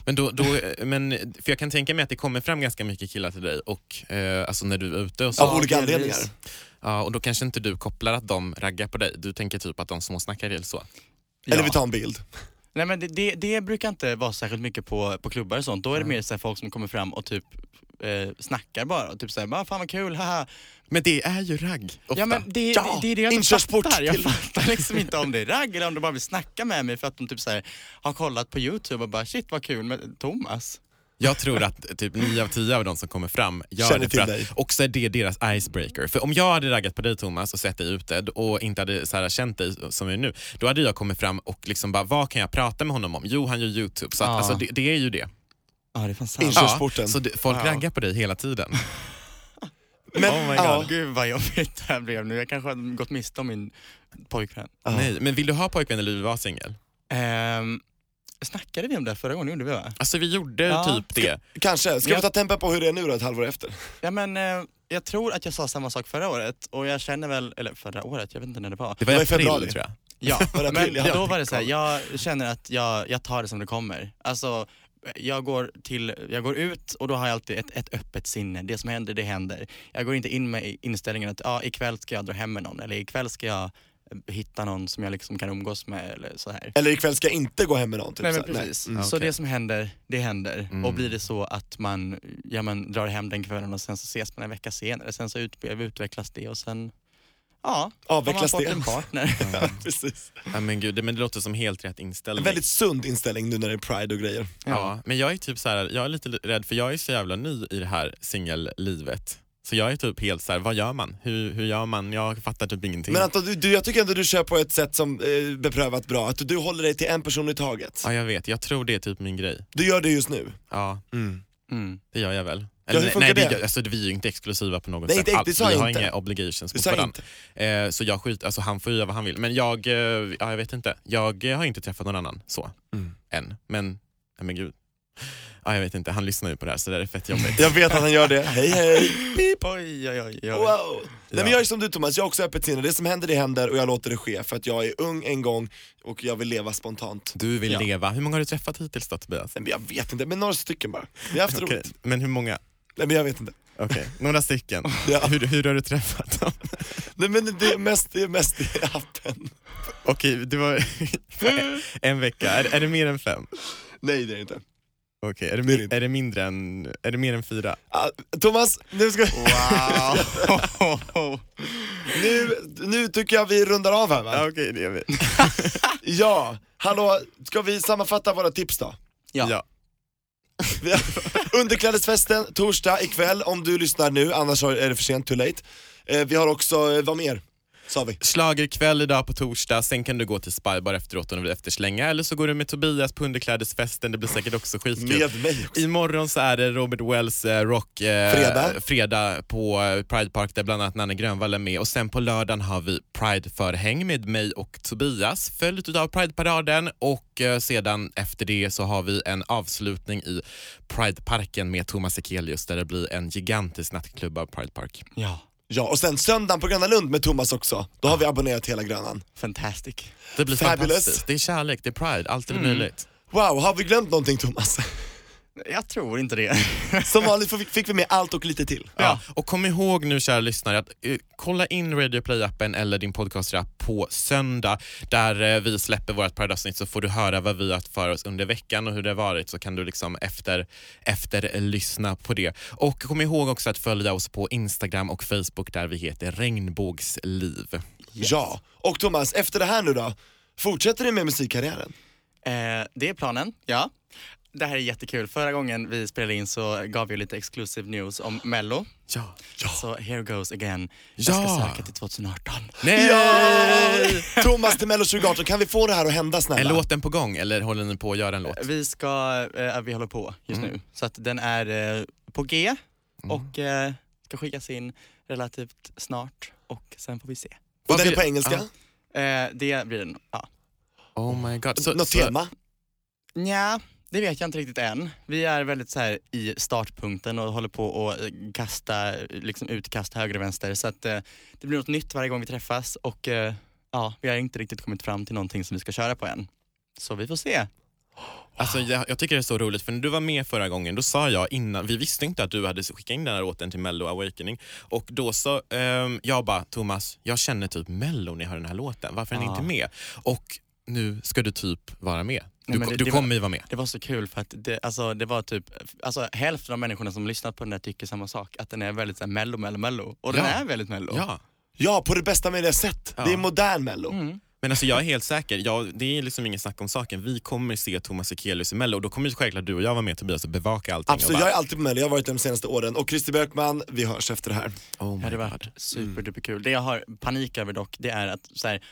Men då, då, men, för jag kan tänka mig att det kommer fram ganska mycket killar till dig och eh, alltså när du är ute och så. Av olika anledningar. Ja, och då kanske inte du kopplar att de raggar på dig. Du tänker typ att de småsnackar eller så. Eller Ja. vi tar en bild. Nej men det, det, det brukar inte vara särskilt mycket på, på klubbar och sånt. Då är det mer så folk som kommer fram och typ eh, snackar bara. Och typ såhär, bara, fan vad kul, haha. Men det är ju ragg ofta. Ja men det, Ja, det, det är det jag inte fattar. Jag fattar liksom inte om det är ragg eller om de bara vill snacka med mig för att de typ så här, har kollat på youtube och bara shit vad kul med Thomas. Jag tror att typ 9 av 10 av de som kommer fram gör Känner det för dig. att också är det deras icebreaker. För om jag hade raggat på dig Thomas och sett dig ute och inte hade så här, känt dig som jag är nu, då hade jag kommit fram och liksom bara, vad kan jag prata med honom om? Jo, han gör YouTube. Så att, Ja. alltså, det, det är ju det. Ja det är fan sant. Inkör- Körsporten. så det, folk Wow. raggar på dig hela tiden. Men, Oh my ja, God. Gud vad jobbigt det här blev nu. Jag kanske har gått miste om min pojkvän. Ja. Nej, men vill du ha pojkvän eller vill du vara singel? Ehm, snackade vi om det förra gången? Gjorde vi va? Alltså vi gjorde Ja. typ det. kanske. Ska Jag- vi ta tempen på hur det är nu då, ett halvår efter? Ja men eh, jag tror att jag sa samma sak förra året och jag känner väl, eller förra året, jag vet inte när det var. Det var i februari. tror jag. Ja, men då var det så här, jag känner att jag, jag tar det som det kommer. Alltså, jag går, till, jag går ut och då har jag alltid ett, ett öppet sinne. Det som händer, det händer. Jag går inte in med inställningen att ja, ikväll ska jag dra hem med någon eller ikväll ska jag hitta någon som jag liksom kan umgås med eller så här. Eller ikväll ska jag inte gå hem med någon. Typ, Nej men precis. Mm. Så det som händer, det händer. Mm. Och blir det så att man, ja, man drar hem den kvällen och sen så ses man en vecka senare, sen så ut, utvecklas det och sen, ja, Avvecklas har man det. fått en partner. Ja, precis. Ja, men gud, det, men det låter som helt rätt En inställning. väldigt sund inställning nu när det är pride och grejer. Ja, men jag är typ så här, jag är lite rädd för jag är så jävla ny i det här singellivet. Så jag är typ helt så här, vad gör man? Hur, hur gör man? Jag fattar typ ingenting. Men Anton, du, du, jag tycker ändå du kör på ett sätt som eh, beprövat bra, att du, du håller dig till en person i taget. Ja jag vet, jag tror det är typ min grej. Du gör det just nu. Ja. Mm. Det gör jag väl. hur nej, funkar nej, det? vi, alltså, vi är ju inte exklusiva på något Nej, sätt. det- det sa vi jag har inte. inga obligations Det mot varandra. Eh, så jag skit, alltså, han får göra vad han vill. Men jag, eh, ja, jag vet inte. Jag eh, har inte träffat någon annan så, Mm. än. Men, nej, men gud. Ja, jag vet inte, han lyssnar ju på det här så det är fett jobbigt. Jag vet att han gör det, hej hej! Pip. Oj, oj, oj. oj. Wow. Nej men Ja. jag är som du Thomas, jag är också öppet sinne. Det som händer det händer och jag låter det ske för att jag är ung en gång och jag vill leva spontant. Du vill Ja. leva. Hur många har du träffat hittills då Tobias? Nej men jag vet inte, men några stycken bara. Vi har haft Okej, roligt. Men hur många? Nej men jag vet inte. Okej, några stycken. Ja. Hur, hur har du träffat dem? Nej men det är mest, det är mest i appen. Okej, det var en vecka. Är, är det mer än fem? Nej det är det inte. Okej, är, det Det är det är det mindre än, är det mer än fyra? Ah, Thomas, nu ska Wow. nu, nu tycker jag vi rundar av här va? Ja, Okej, det gör vi. Ja, hallå, ska vi sammanfatta våra tips då? Ja. Ja. Vi Underklädesfesten torsdag ikväll om du lyssnar nu, annars är det för sent, too late. Eh, vi har också, eh, vad mer? Sa vi. Schlagerkväll idag på torsdag, sen kan du gå till Spybar efteråt om du vill efterslänga, eller så går du med Tobias på underklädesfesten, det blir säkert också skitkul. Med mig också. Imorgon så är det Robert Wells eh, rock eh, Fredag. fredag på eh, Pride Park där bland annat Nanne Grönvall är med och sen på lördagen har vi Pride-förhäng med mig och Tobias följt av Pride-paraden och eh, sedan efter det så har vi en avslutning i Pride-parken med Thomas Ekelius där det blir en gigantisk nattklubb av Pride Park. Ja, Ja, och sen söndagen på Gröna Lund med Thomas också. Då har vi abonnerat hela Grönan. fantastic. Det blir Fabulous. fantastiskt. Det är kärlek, det är Pride, allt är möjligt. Wow, har vi glömt någonting Thomas? Jag tror inte det. Som vanligt fick- vi med allt och lite till. Ja. Och kom ihåg nu kära lyssnare att eh, kolla in Radio Play-appen eller din podcast-app på söndag där eh, vi släpper vårt Pride-avsnitt så får du höra vad vi har haft för oss under veckan och hur det har varit så kan du liksom efter, efter eh, lyssna på det. Och kom ihåg också att följa oss på Instagram och Facebook där vi heter Regnbågsliv. Ja, och Thomas, efter det här nu då? Fortsätter du med musikkarriären? Eh, det är planen, ja. Det här är jättekul. Förra gången vi spelade in så gav vi lite exclusive news om Mello. Ja. Så here goes again. Jag ska Ja. söka till 2018. Nej! Ja! Thomas till Mello 2018, kan vi få det här att hända snälla? Är låten på gång eller håller ni på att göra en låt? Vi ska, eh, vi håller på just Mm. nu. Så att den är eh, på G och eh, ska skickas in relativt snart och sen får vi se. Vad är vill- på engelska? Eh, det blir den, ja. Oh my god. Så, Något så, tema? Nja, det vet jag inte riktigt än. Vi är väldigt så här i startpunkten och håller på att eh, kasta, liksom utkast höger och vänster. Så att eh, det blir något nytt varje gång vi träffas och eh, ja, vi har inte riktigt kommit fram till någonting som vi ska köra på än. Så vi får se. Alltså, jag, jag tycker det är så roligt för när du var med förra gången då sa jag innan, vi visste inte att du hade skickat in den här låten till Mello Awakening och då så, ehm, jag bara Thomas, jag känner typ Mello när jag hör den här låten, varför är den Ja. inte med? Och nu ska du typ vara med. Du, Nej, det- du det kommer var- ju vara med. Det var så kul för att det, alltså, det var typ, alltså, hälften av människorna som lyssnat på den där tycker samma sak. Att den är väldigt så här, mello, mello, mello. Och den Ja. är väldigt mello. Ja. Ja, på det bästa möjliga sätt. Ja. Det är modern Mello. Mm. Men alltså jag är helt säker, jag, det är liksom ingen snack om saken. Vi kommer se Thomas Ekelius i Mello och då kommer ju självklart du och jag vara med Tobias och bevaka allting. Absolut, och jag bara, är alltid på Mello, jag har varit där de senaste åren. Och Christer Björkman, vi hörs efter det här. oh Det my hade God. varit superduperkul. Det jag har panik över dock, det är att så här,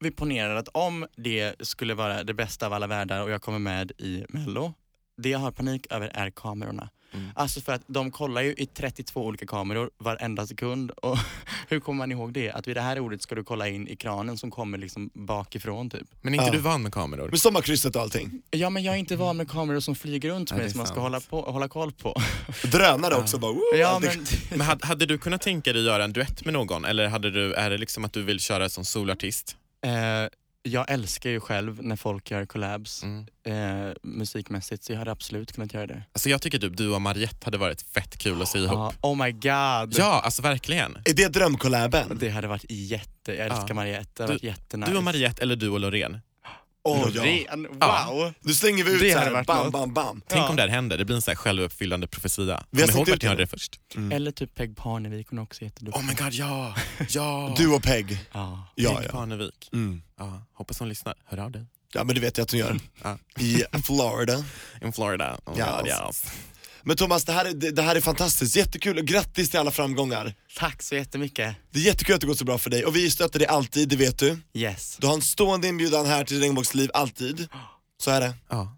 vi ponerar att om det skulle vara det bästa av alla världar och jag kommer med i mello, det jag har panik över är kamerorna. Mm. Alltså för att de kollar ju i 32 olika kameror varenda sekund och hur kommer man ihåg det? Att vid det här ordet ska du kolla in i kranen som kommer liksom bakifrån typ. Men är inte Ja. du van med kameror? Med sommarkrysset och allting. Ja men jag är inte van med kameror som flyger runt mig som man ska hålla, på, hålla koll på. Drönare också bara, woo, Ja men Men hade, hade du kunnat tänka dig göra en duett med någon eller hade du, är det liksom att du vill köra som solartist? Eh, jag älskar ju själv när folk gör collabs Mm. eh, musikmässigt så jag hade absolut kunnat göra det. Alltså jag tycker typ du och Mariette hade varit fett kul att se ihop. Oh my god. Ja, alltså verkligen. Är det drömcollaben? Det hade varit jätte, jag älskar Ja. Mariette, det hade Du- varit jättenice. Du och Mariette eller du och Loreen. Åh ja. Loreen, wow! Ja. Nu slänger vi ut Det så här, bam, något. bam, bam. Tänk Ja. om det här händer, det blir en så här självuppfyllande profetia. Vi har sett ut det. först. Eller typ Peg Parnevik, hon är också jätteduktig. Oh my god, ja! ja. Du och Peg. Ja. Ja, Peg ja. Parnevik. Mm. Ja, hoppas hon lyssnar. Hör av dig. Ja men det vet jag att hon gör. Ja. I Florida. In Florida. Oh Yes. god, yes. Men Thomas, det här, är, det, det här är fantastiskt. Jättekul och grattis till alla framgångar. Tack så jättemycket. Det är jättekul att det går så bra för dig och vi stöttar dig alltid, det vet du. Yes. Du har en stående inbjudan här till Regnbågsliv, alltid. Så är det. Ja.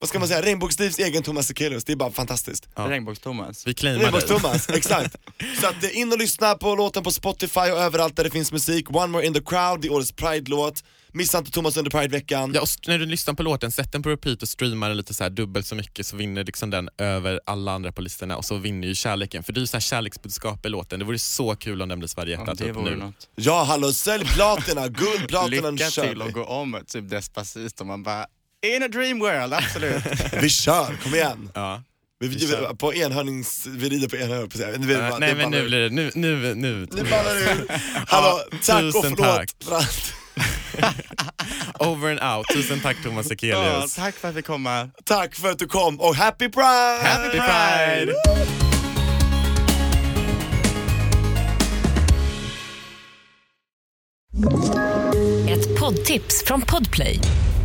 Vad ska man säga, Regnbågslivs egen Thomas Sekelius, det är bara fantastiskt. Ja. Regnbågs-Thomas. Vi claimar. Regnbågs-Thomas, exakt. Så att eh, in och lyssna på låten på Spotify och överallt där det finns musik. One more in the crowd, det är årets Pride-låt. Missa inte Thomas under Pride-veckan. Ja, och när du lyssnar på låten, sätt den på repeat och streama den lite så här dubbelt så mycket så vinner liksom den över alla andra på listorna och så vinner ju kärleken. För det är ju så här kärleksbudskap i låten. Det vore så kul om den blev Sverige Ja, typ nu. något. Ja hallå, sälj platina, guldplatina Lycka till att gå om typ Despacito. Man bara, in a dream world, absolut. Vi kör, kom igen. Ja. Vi, Vi kör. på enhörnings, vi rider på enhörning på sig. Det, Ja, det nej men ballar nu blir det, nu, nu, nu. Nu ballar det ur. Hallå, Ja, tack och förlåt tack. för allt. Over and out. Tusen tack Thomas ja, Ekelius. tack för att vi komma. Tack för att du kom och happy pride! Happy Pride! Ett poddtips från Podplay.